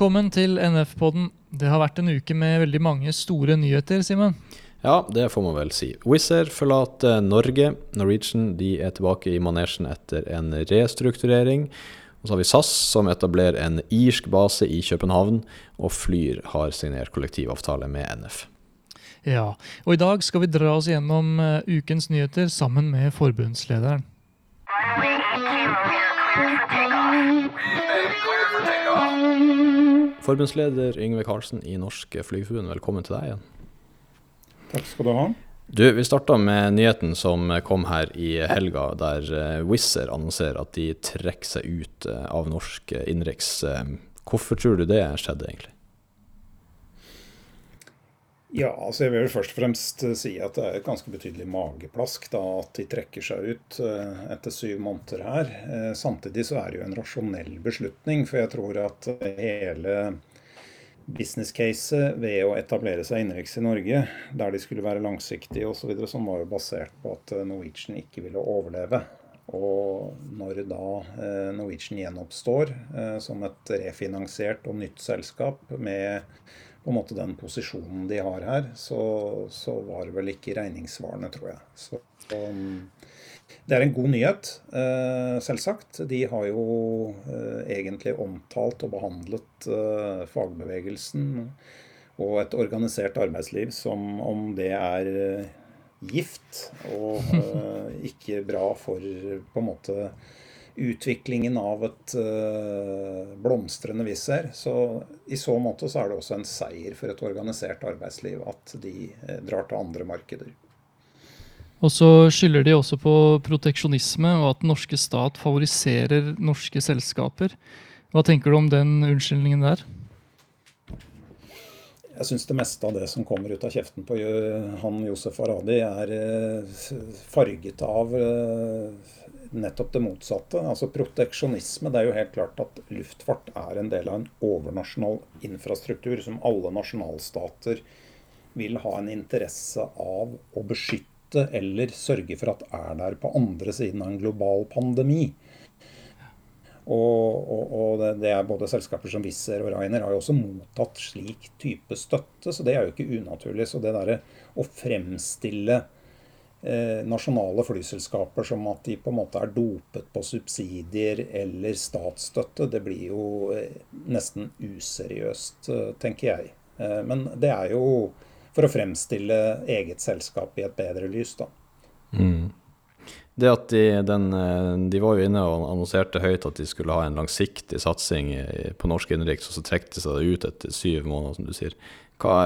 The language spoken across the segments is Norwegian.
Velkommen til NF-podden. Det har vært en uke med veldig mange store nyheter, Simen. Ja, det får man vel si. Wizz Air forlater Norge. Norwegian de er tilbake i manesjen etter en restrukturering. Og så har vi SAS, som etablerer en irsk base i København. Og Flyr har signert kollektivavtale med NF. Ja, og i dag skal vi dra oss gjennom uh, ukens nyheter sammen med forbundslederen. Forbundsleder Yngve Karlsen i Norsk Flygerforbund, velkommen til deg igjen. Takk skal du ha. Du, Vi starta med nyheten som kom her i helga, der uh, Wizz Air annonserer at de trekker seg ut uh, av norsk innenriks. Uh, hvorfor tror du det skjedde, egentlig? Ja, altså jeg vil først og fremst si at det er et ganske betydelig mageplask da, at de trekker seg ut etter syv måneder her. Samtidig så er det jo en rasjonell beslutning, for jeg tror at hele business-caset ved å etablere seg innenriks i Norge, der de skulle være langsiktige osv., som var jo basert på at eh, Norwegian ikke ville overleve. Og når da eh, Norwegian gjenoppstår eh, som et refinansiert og nytt selskap med på en måte den posisjonen de har her, så, så var det vel ikke regningssvarende, tror jeg. Så, um, det er en god nyhet, eh, selvsagt. De har jo eh, egentlig omtalt og behandlet eh, fagbevegelsen og et organisert arbeidsliv som om det er gift og ikke bra for på en måte utviklingen av et blomstrende Wizz Så i så måte så er det også en seier for et organisert arbeidsliv at de drar til andre markeder. Og så skylder de også på proteksjonisme og at den norske stat favoriserer norske selskaper. Hva tenker du om den unnskyldningen der? Jeg syns det meste av det som kommer ut av kjeften på han Josef Aradi, er eh, farget av eh, nettopp det motsatte. Altså Proteksjonisme. Det er jo helt klart at luftfart er en del av en overnasjonal infrastruktur som alle nasjonalstater vil ha en interesse av å beskytte beskytte eller sørge for at er der på andre siden av en global pandemi. Og, og, og det, det, er både selskaper som Wizz og Rainer har jo også mottatt slik type støtte, så det er jo ikke unaturlig. Så det derre å fremstille eh, nasjonale flyselskaper som at de på en måte er dopet på subsidier eller statsstøtte, det blir jo eh, nesten useriøst, eh, tenker jeg. Eh, men det er jo for å fremstille eget selskap i et bedre lys. da. Mm. Det at de, den, eh, de, var jo inne og annonserte høyt at de skulle ha en langsiktig satsing på norsk innenriks, og så trekte de seg ut etter syv måneder, som du sier. Hva,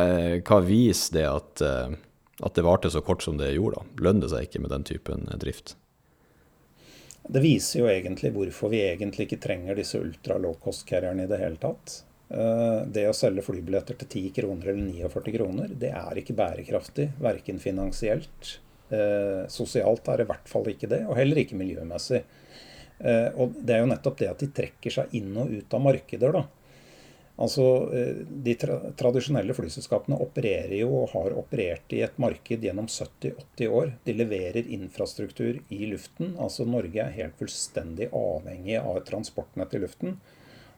hva viser det at, eh, at det varte så kort som det gjorde? da? Lønner det seg ikke med den typen drift? Det viser jo egentlig hvorfor vi egentlig ikke trenger disse ultra low cost-carrierne i det hele tatt. Eh, det å selge flybilletter til 10 kroner eller 49 kroner, det er ikke bærekraftig. Verken finansielt. Eh, sosialt er det i hvert fall ikke det, og heller ikke miljømessig. Eh, og det er jo nettopp det at de trekker seg inn og ut av markeder, da. Altså, De tra tradisjonelle flyselskapene opererer jo og har operert i et marked gjennom 70-80 år. De leverer infrastruktur i luften. Altså Norge er helt fullstendig avhengig av et transportnett i luften.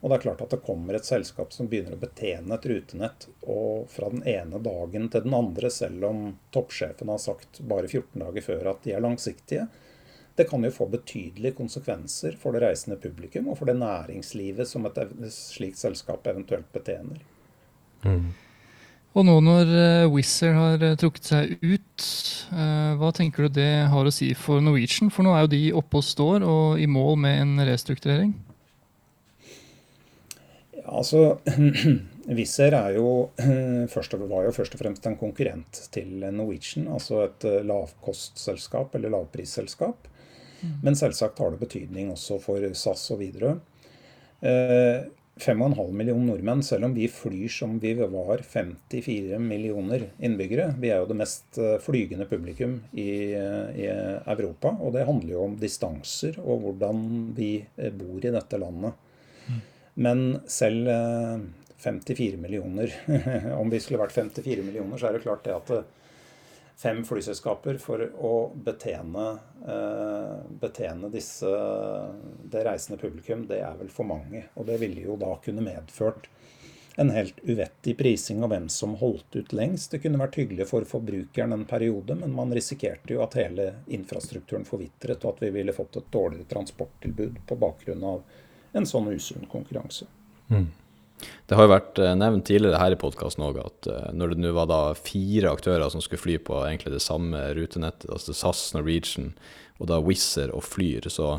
Og det er klart at det kommer et selskap som begynner å betjene et rutenett, og fra den ene dagen til den andre, selv om toppsjefen har sagt bare 14 dager før at de er langsiktige, det kan jo få betydelige konsekvenser for det reisende publikum og for det næringslivet som et slikt selskap eventuelt betjener. Mm. Og nå når uh, Wizz Air har uh, trukket seg ut, uh, hva tenker du det har å si for Norwegian? For nå er jo de oppe og står og i mål med en restrukturering? Altså Wizz Air er jo, først, var jo først og fremst en konkurrent til Norwegian. Altså et eh, lavkostselskap eller lavprisselskap. Mm. Men selvsagt har det betydning også for SAS og Widerøe. Eh, 5,5 millioner nordmenn, selv om vi flyr som vi var 54 millioner innbyggere. Vi er jo det mest eh, flygende publikum i, i Europa. Og det handler jo om distanser og hvordan vi bor i dette landet. Men selv 54 eh, millioner Om vi skulle vært 54 millioner, så er det klart det at fem flyselskaper for å betjene, eh, betjene disse, det reisende publikum, det er vel for mange. Og det ville jo da kunne medført en helt uvettig prising av hvem som holdt ut lengst. Det kunne vært hyggelig for forbrukeren en periode, men man risikerte jo at hele infrastrukturen forvitret, og at vi ville fått et dårligere transporttilbud på bakgrunn av en sånn usunn konkurranse. Mm. Det har jo vært eh, nevnt tidligere her i podkasten òg at eh, når det nå var da fire aktører som skulle fly på egentlig det samme rutenettet, altså SAS, Norwegian og da Wizz Air og Flyr, så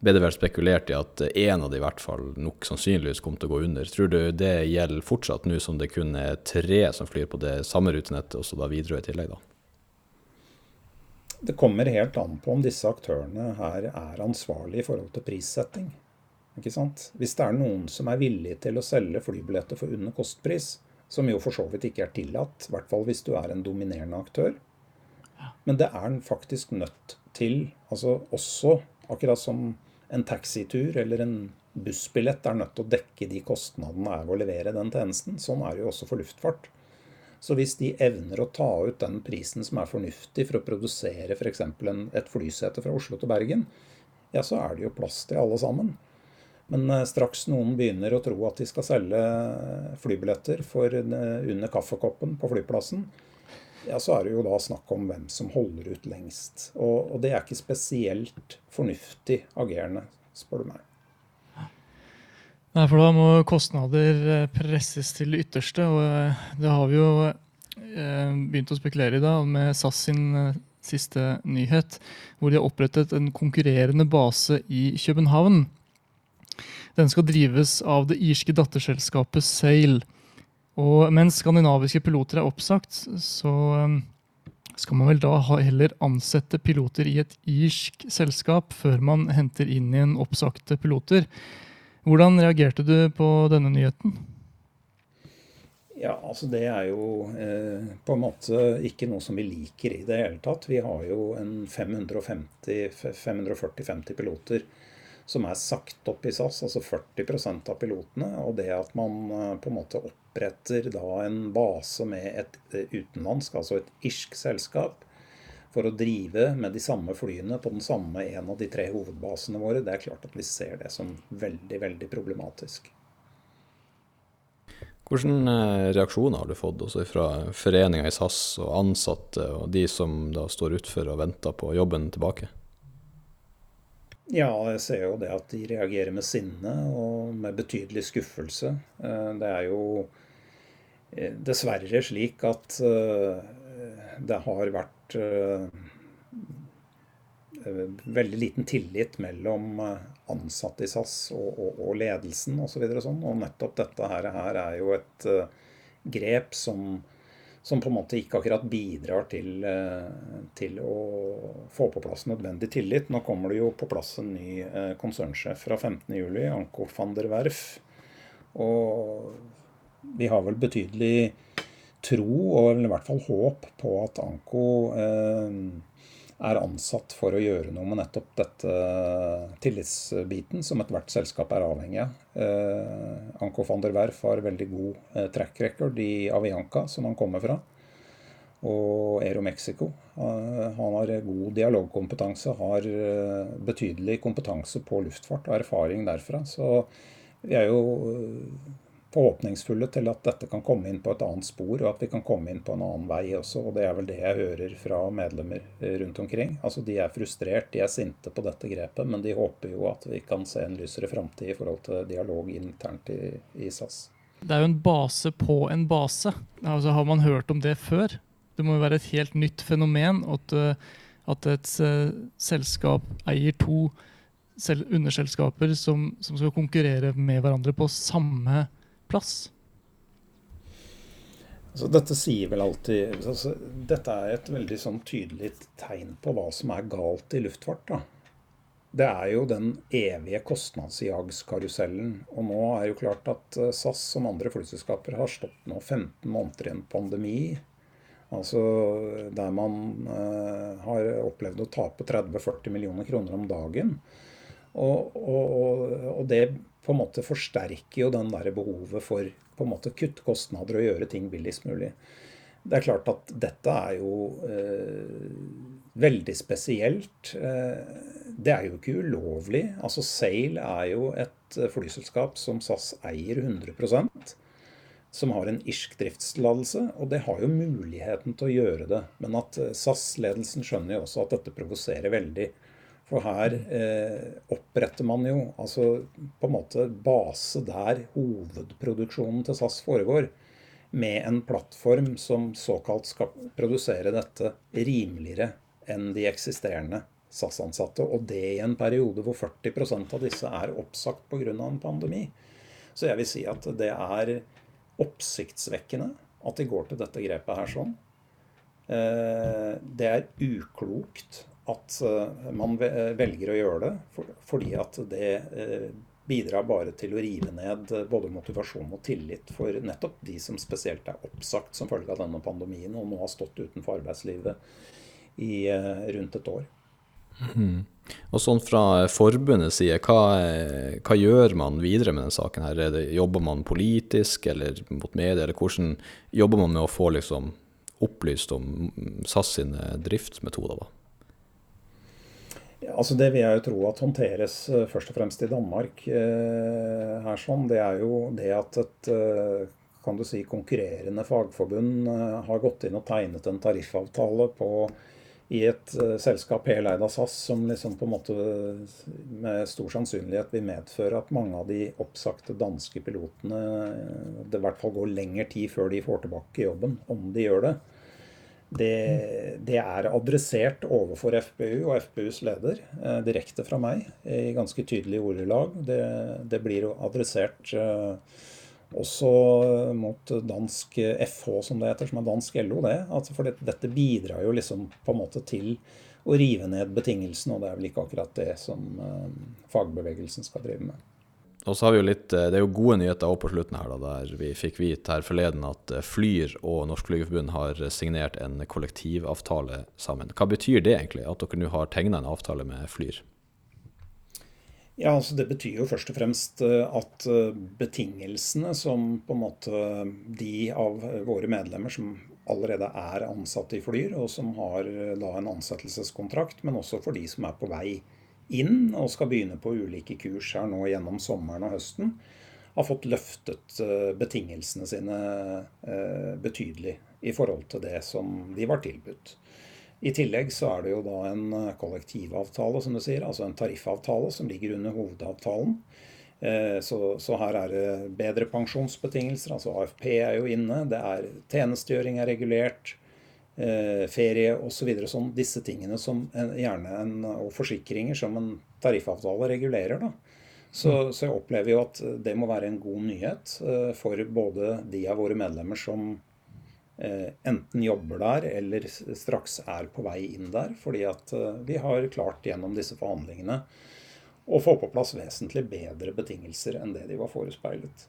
ble det vel spekulert i at én av de i hvert fall nok sannsynligvis kom til å gå under. Tror du det gjelder fortsatt nå som det kun er tre som flyr på det samme rutenettet, og så da Widerøe i tillegg, da? Det kommer helt an på om disse aktørene her er ansvarlige i forhold til prissetting. Ikke sant? Hvis det er noen som er villig til å selge flybilletter for under kostpris, som jo for så vidt ikke er tillatt, i hvert fall hvis du er en dominerende aktør, men det er den faktisk nødt til, altså også akkurat som en taxitur eller en bussbillett er nødt til å dekke de kostnadene er ved å levere den tjenesten. Sånn er det jo også for luftfart. Så hvis de evner å ta ut den prisen som er fornuftig for å produsere f.eks. et flysete fra Oslo til Bergen, ja, så er det jo plass til alle sammen. Men eh, straks noen begynner å tro at de skal selge flybilletter for eh, under kaffekoppen på flyplassen, ja, så er det jo da snakk om hvem som holder ut lengst. Og, og det er ikke spesielt fornuftig agerende, spør du meg. Nei, for da må kostnader eh, presses til det ytterste. Og det har vi jo begynt å spekulere i da, med SAS sin siste nyhet, hvor de har opprettet en konkurrerende base i København. Den skal drives av det irske datterselskapet Sail. Og mens skandinaviske piloter er oppsagt, så um, skal man vel da heller ansette piloter i et irsk selskap før man henter inn igjen oppsagte piloter. Hvordan reagerte du på denne nyheten? Ja, altså Det er jo eh, på en måte ikke noe som vi liker i det hele tatt. Vi har jo en 540-50 piloter som er sagt opp i SAS, altså 40% av pilotene. Og det at man eh, på en måte oppretter da en base med et eh, utenlandsk, altså et irsk selskap, for å drive med de samme flyene på den samme en av de tre hovedbasene våre, det er klart at vi ser det som veldig, veldig problematisk. Hvilke eh, reaksjoner har du fått også fra foreninga i SAS og ansatte, og de som da står utfor og venter på jobben tilbake? Ja, jeg ser jo det at de reagerer med sinne og med betydelig skuffelse. Eh, det er jo eh, dessverre slik at eh, det har vært veldig liten tillit mellom ansatte i SAS og, og, og ledelsen osv. Og, så sånn. og nettopp dette her er jo et grep som som på en måte ikke akkurat bidrar til, eh, til, å få på plass nødvendig tillit. Nå kommer det jo på plass en ny eh, konsernsjef fra 15.07, Anko van der Werf. Og vi har vel betydelig tro, og i hvert fall håp, på at Anko eh, er ansatt for å gjøre noe med nettopp dette tillitsbiten som ethvert selskap er avhengig av. Eh, Anko van der Werf har veldig god eh, track record i Avianca, som han kommer fra. Og Aero Mexico. Eh, han har god dialogkompetanse, har eh, betydelig kompetanse på luftfart og erfaring derfra. Så vi er jo forhåpningsfulle til at dette kan komme inn på et annet spor, og at vi kan komme inn på en annen vei også. og Det er vel det jeg hører fra medlemmer rundt omkring. Altså De er frustrert, de er sinte på dette grepet, men de håper jo at vi kan se en lysere framtid i forhold til dialog internt i, i, SAS. Det er jo en base på en base. Altså Har man hørt om det før? Det må jo være et helt nytt fenomen at, at et uh, selskap eier to underselskaper som, som skal konkurrere med hverandre på samme plass? Altså, dette sier vel alltid altså, Dette er et veldig sånn tydelig tegn på hva som er galt i luftfart. da. Det er jo den evige kostnadsjagskarusellen. Og nå er jo klart at eh, SAS som andre flyselskaper har stått nå 15 måneder i en pandemi. Altså der man eh, har opplevd å tape 30-40 millioner kroner om dagen. Og, og, og, det på en måte forsterker jo den der behovet for på en måte kutte kostnader og gjøre ting billigst mulig. Det er klart at dette er jo eh, veldig spesielt. Eh, det er jo ikke ulovlig. Altså Sail er jo et eh, flyselskap som SAS eier 100% som har en irsk driftstillatelse, og det har jo muligheten til å gjøre det. Men at eh, SAS-ledelsen skjønner jo også at dette provoserer veldig. For her eh, oppretter man jo altså på en måte base der hovedproduksjonen til SAS foregår, med en plattform som såkalt skal produsere dette rimeligere enn de eksisterende SAS-ansatte. Og det i en periode hvor 40% av disse er oppsagt pga. en pandemi. Så jeg vil si at det er oppsiktsvekkende at de går til dette grepet her sånn. Eh, det er uklokt at eh, man velger å gjøre det, fordi at det eh, bidrar bare til å rive ned eh, både motivasjon og tillit for nettopp de som spesielt er oppsagt som følge av denne pandemien og nå har stått utenfor arbeidslivet i rundt et år. Mm. Og sånn fra forbundets side, hva, hva, gjør man videre med denne saken? her? Jobber man politisk eller mot media, eller hvordan jobber man med å få liksom, opplyst om SAS sine driftsmetoder? da? Altså Det vil jeg jo tro at håndteres uh, først og fremst i Danmark. Uh, her sånn, Det er jo det at et uh, kan du si, konkurrerende fagforbund har gått inn og tegnet en tariffavtale på, i et selskap heleid av SAS som liksom på en måte med stor sannsynlighet vil medføre at mange av de oppsagte danske pilotene det i hvert fall går lengre tid før de får tilbake jobben, om de gjør det. Det, det, er adressert overfor FPU og FPUs leder eh, direkte fra meg i ganske tydelige ordelag. Det, det blir adressert eh, også mot dansk FH, som det heter, som er dansk LO. det. Altså for det, dette bidrar jo liksom på en måte til å rive ned betingelsene, og det er vel ikke akkurat det som eh, fagbevegelsen skal drive med. Og så har vi jo litt, eh, Det er jo gode nyheter også på slutten her, da, der vi fikk vite her forleden at eh, Flyr og Norsk Flygerforbund har signert en kollektivavtale sammen. Hva betyr det egentlig, at dere nå har tegna en avtale med Flyr? Ja, altså Det betyr jo først og fremst eh, at betingelsene som på en måte de av våre medlemmer som allerede er ansatte i Flyr, og som har da en ansettelseskontrakt, men også for de som er på vei inn og skal begynne på ulike kurs her nå gjennom sommeren og høsten, har fått løftet eh, betingelsene sine eh, betydelig i forhold til det som de var tilbudt. I tillegg så er det jo da en eh, kollektivavtale, som du sier, altså en tariffavtale som ligger under hovedavtalen. Så, så, her er det bedre pensjonsbetingelser. altså AFP er jo inne. det er Tjenestegjøring er regulert eh, ferie osv. Så sånn, disse tingene som en, gjerne en, og forsikringer som en tariffavtale regulerer. da. Så, mm. så, jeg opplever jo at det må være en god nyhet eh, for både de av våre medlemmer som eh, enten jobber der eller straks er på vei inn der. Fordi at eh, vi har klart gjennom disse forhandlingene å få på plass vesentlig bedre betingelser enn det de var forespeilet.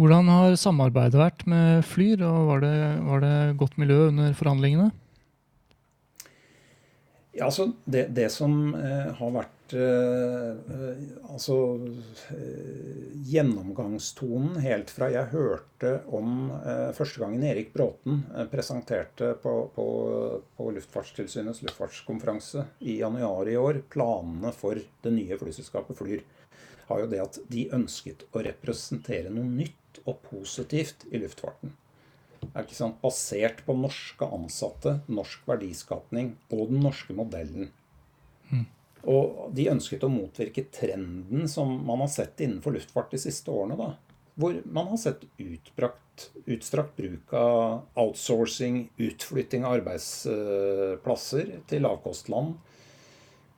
Hvordan har samarbeidet vært med Flyr, og var det, var det godt miljø under forhandlingene? Ja, altså det, det som eh, har vært eh, altså eh, gjennomgangstonen helt fra jeg hørte om eh, første gangen Erik Bråten eh, presenterte på, på, på, Luftfartstilsynets luftfartskonferanse i januar i år planene for det nye flyselskapet Flyr, har jo det at de ønsket å representere noe nytt og positivt i luftfarten. Er ikke sant? Basert på norske ansatte, norsk verdiskapning og den norske modellen. Mm. Og de ønsket å motvirke trenden som man har sett innenfor luftfart de siste årene. da, Hvor man har sett utbrakt, utstrakt bruk av outsourcing, utflytting av arbeidsplasser til lavkostland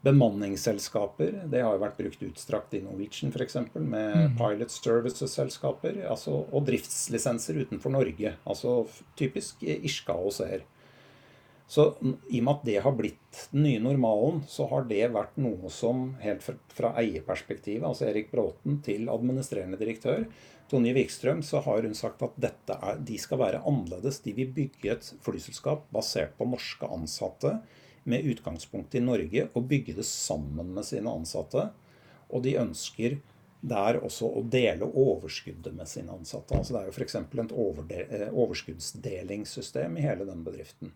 Bemanningsselskaper det har jo vært brukt utstrakt i Norwegian f.eks. Med mm. pilot services-selskaper altså, og driftslisenser utenfor Norge. Altså typisk irske AOC-er. Så i og med at det har blitt den nye normalen, så har det vært noe som helt fra, fra eierperspektivet, altså Erik Bråten til administrerende direktør Tonje Wikstrøm, så har hun sagt at er, de skal være annerledes. De vil bygge et flyselskap basert på norske ansatte med utgangspunkt i Norge og bygge det sammen med sine ansatte. Og de ønsker det er også å dele overskuddet med sine ansatte. Altså det er jo f.eks. et eh, overskuddsdelingssystem i hele den bedriften.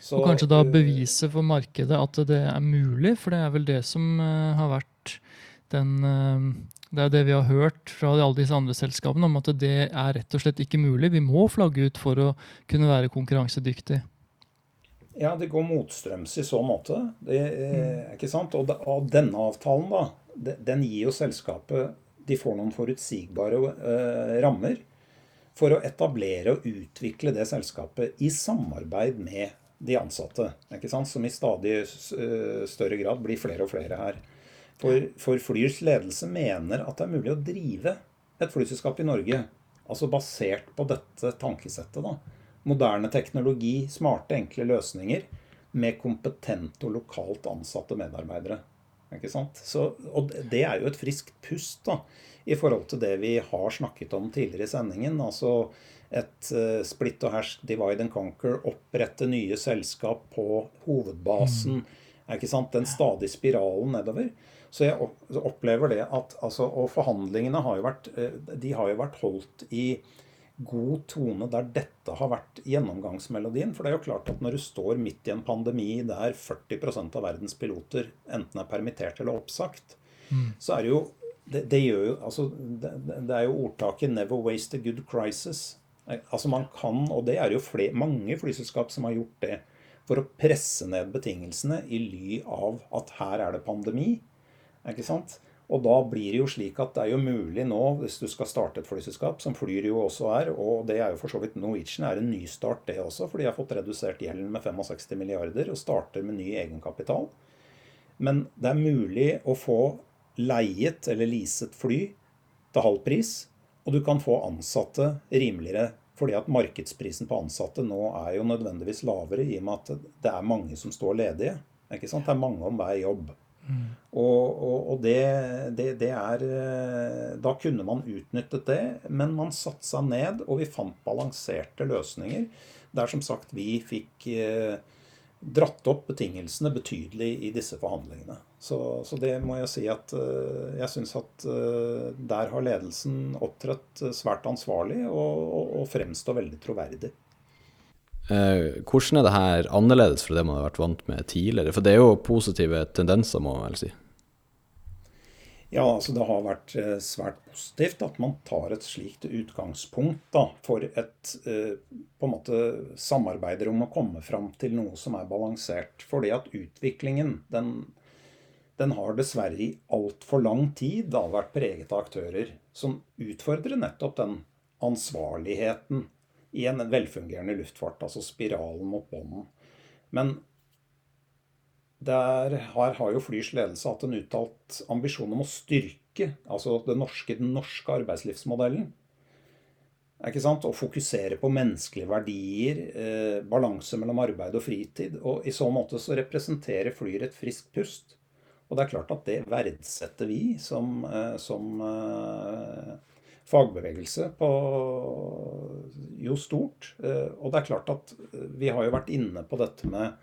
Så, og kanskje da eh, bevise for markedet at det er mulig, for det er vel det som uh, har vært den Det er det vi har hørt fra alle disse andre selskapene, om at det er rett og slett ikke mulig. Vi må flagge ut for å kunne være konkurransedyktig. Ja, det går motstrøms i så måte. Det, mm. ikke sant? Og, og denne avtalen, da, den gir jo selskapet De får noen forutsigbare eh, rammer for å etablere og utvikle det selskapet i samarbeid med de ansatte. ikke sant? Som i stadig eh, større grad blir flere og flere her. For, for Flyrs ledelse mener at det er mulig å drive et flyselskap i Norge, altså basert på dette tankesettet. da. Moderne teknologi, smarte, enkle løsninger med kompetente og lokalt ansatte medarbeidere. Ikke sant? Så, og det er jo et friskt pust da, i forhold til det vi har snakket om tidligere i sendingen. Altså et uh, splitt og hersk, divide and conquer, opprette nye selskap på hovedbasen. Mm. Ikke sant? Den stadige spiralen nedover. Så jeg opplever det at altså, Og forhandlingene har jo vært, eh, de har jo vært holdt i god tone der dette har vært gjennomgangsmelodien. For det er jo klart at når du står midt i en pandemi der 40% av verdens piloter enten er permittert eller oppsagt, mm. så er det jo det, det, jo, altså, det, det, er jo ordtaket 'never waste a good crisis'. Altså man kan, og det er jo flere, mange flyselskap som har gjort det, for å presse ned betingelsene i ly av at her er det pandemi. ikke sant? Og da blir det jo slik at det er jo mulig nå, hvis du skal starte et flyselskap, som Flyr jo også er, og det er jo for så vidt Norwegian, er en nystart det også, for de har fått redusert gjelden med 65 milliarder og starter med ny egenkapital. Men det er mulig å få leiet eller leaset fly til halv pris, og du kan få ansatte rimeligere. Fordi at markedsprisen på ansatte nå er jo nødvendigvis lavere, i og med at det er mange som står ledige. Ikke sant? Det er mange om hver jobb. Mm. Og, og, og det, det, det, er eh, Da kunne man utnyttet det, men man satte seg ned, og vi fant balanserte løsninger. Der som sagt vi fikk eh, dratt opp betingelsene betydelig i disse forhandlingene. Så, så det må jeg si at eh, jeg syns at der har ledelsen opptrådt svært ansvarlig og, og fremstår veldig troverdig. Eh, hvordan er det her annerledes fra det man har vært vant med tidligere? For det er jo positive tendenser, må man vel si? Ja, altså det har vært eh, svært positivt at man tar et slikt utgangspunkt da, for et eh, på en måte samarbeider om å komme fram til noe som er balansert. Fordi at utviklingen, den, den har dessverre i altfor lang tid da vært preget av aktører som utfordrer nettopp den ansvarligheten i en velfungerende luftfart, altså spiralen mot bånden. Men der her har jo Flyrs ledelse hatt en uttalt ambisjon om å styrke altså norske, den norske arbeidslivsmodellen. Ikke sant? Å fokusere på menneskelige verdier, eh, balanse mellom arbeid og fritid. Og I så måte så representerer Flyr et friskt pust. Og det er klart at det verdsetter vi som, eh, som eh, fagbevegelse på jo stort. Eh, og det er klart at eh, vi har jo vært inne på dette med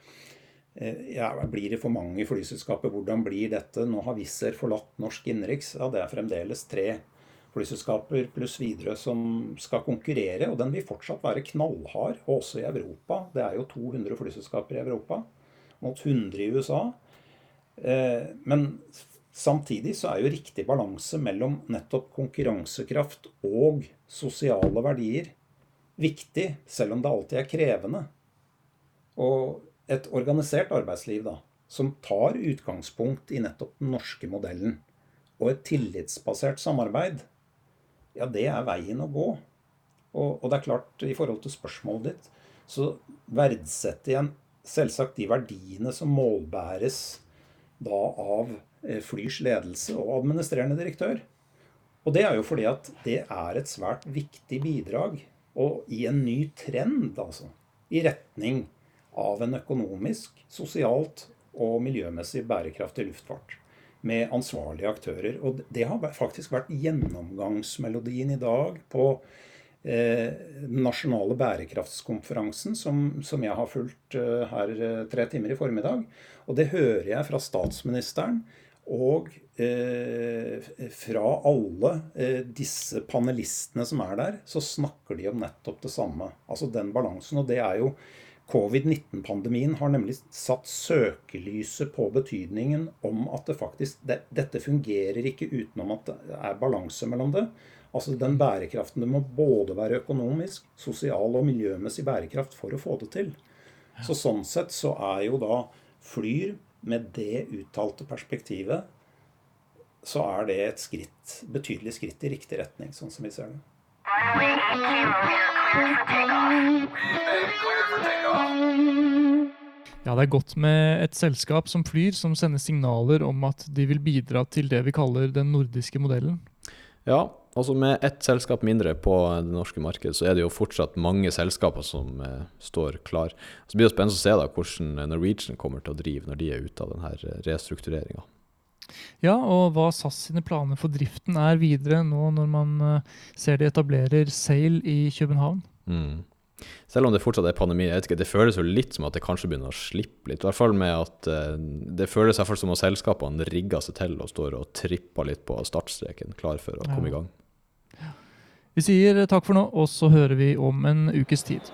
eh, ja, Blir det for mange i flyselskapet? Hvordan blir dette? Nå har Wizz Air forlatt norsk innenriks. Ja, det er fremdeles tre flyselskaper pluss videre som skal konkurrere. Og den vil fortsatt være knallhard, også i Europa. Det er jo 200 flyselskaper i Europa mot 100 i USA. Men Samtidig så er jo riktig balanse mellom nettopp konkurransekraft og sosiale verdier viktig, selv om det alltid er krevende. Og et organisert arbeidsliv da, som tar utgangspunkt i nettopp den norske modellen, og et tillitsbasert samarbeid, ja, det er veien å gå. Og, og det er klart, i forhold til spørsmålet ditt, så verdsetter jeg selvsagt de verdiene som målbæres da av Eh, Flyrs ledelse og administrerende direktør. Og det er jo fordi at det er et svært viktig bidrag, og i en ny trend, altså. I retning av en økonomisk, sosialt og miljømessig bærekraftig luftfart. Med ansvarlige aktører. Og det har faktisk vært gjennomgangsmelodien i dag på eh, den nasjonale bærekraftskonferansen, som, som jeg har fulgt eh, her eh, tre timer i formiddag. Og det hører jeg fra statsministeren Og eh, fra alle eh, disse panelistene som er der, så snakker de om nettopp det samme. Altså den balansen. Og det er jo Covid-19-pandemien har nemlig satt søkelyset på betydningen om at det faktisk det, Dette fungerer ikke utenom at det er balanse mellom det. Altså den bærekraften. Det må både være økonomisk, sosial og miljømessig bærekraft for å få det til. Så sånn sett så er jo da Flyr med det uttalte perspektivet, så er det et skritt, betydelig skritt i riktig retning, sånn som vi ser det. Ja, Det er godt med et selskap som Flyr, som sender signaler om at de vil bidra til det vi kaller den nordiske modellen. Ja, altså med ett selskap mindre på det norske markedet, så er det jo fortsatt mange selskaper som eh, står klar. Så blir det spennende å se da hvordan Norwegian kommer til å drive når de er ute av denne restruktureringa. Ja, og hva SAS sine planer for driften er videre nå når man uh, ser de etablerer Sail i København. Mm. Selv om det fortsatt er pandemi, jeg vet ikke, det føles jo litt som at det kanskje begynner å slippe litt. I hvert fall med at Det føles i hvert fall som at selskapene rigger seg til og står og tripper litt på startstreken, klar for å komme i gang. Vi sier takk for nå, og så hører vi om en ukes tid.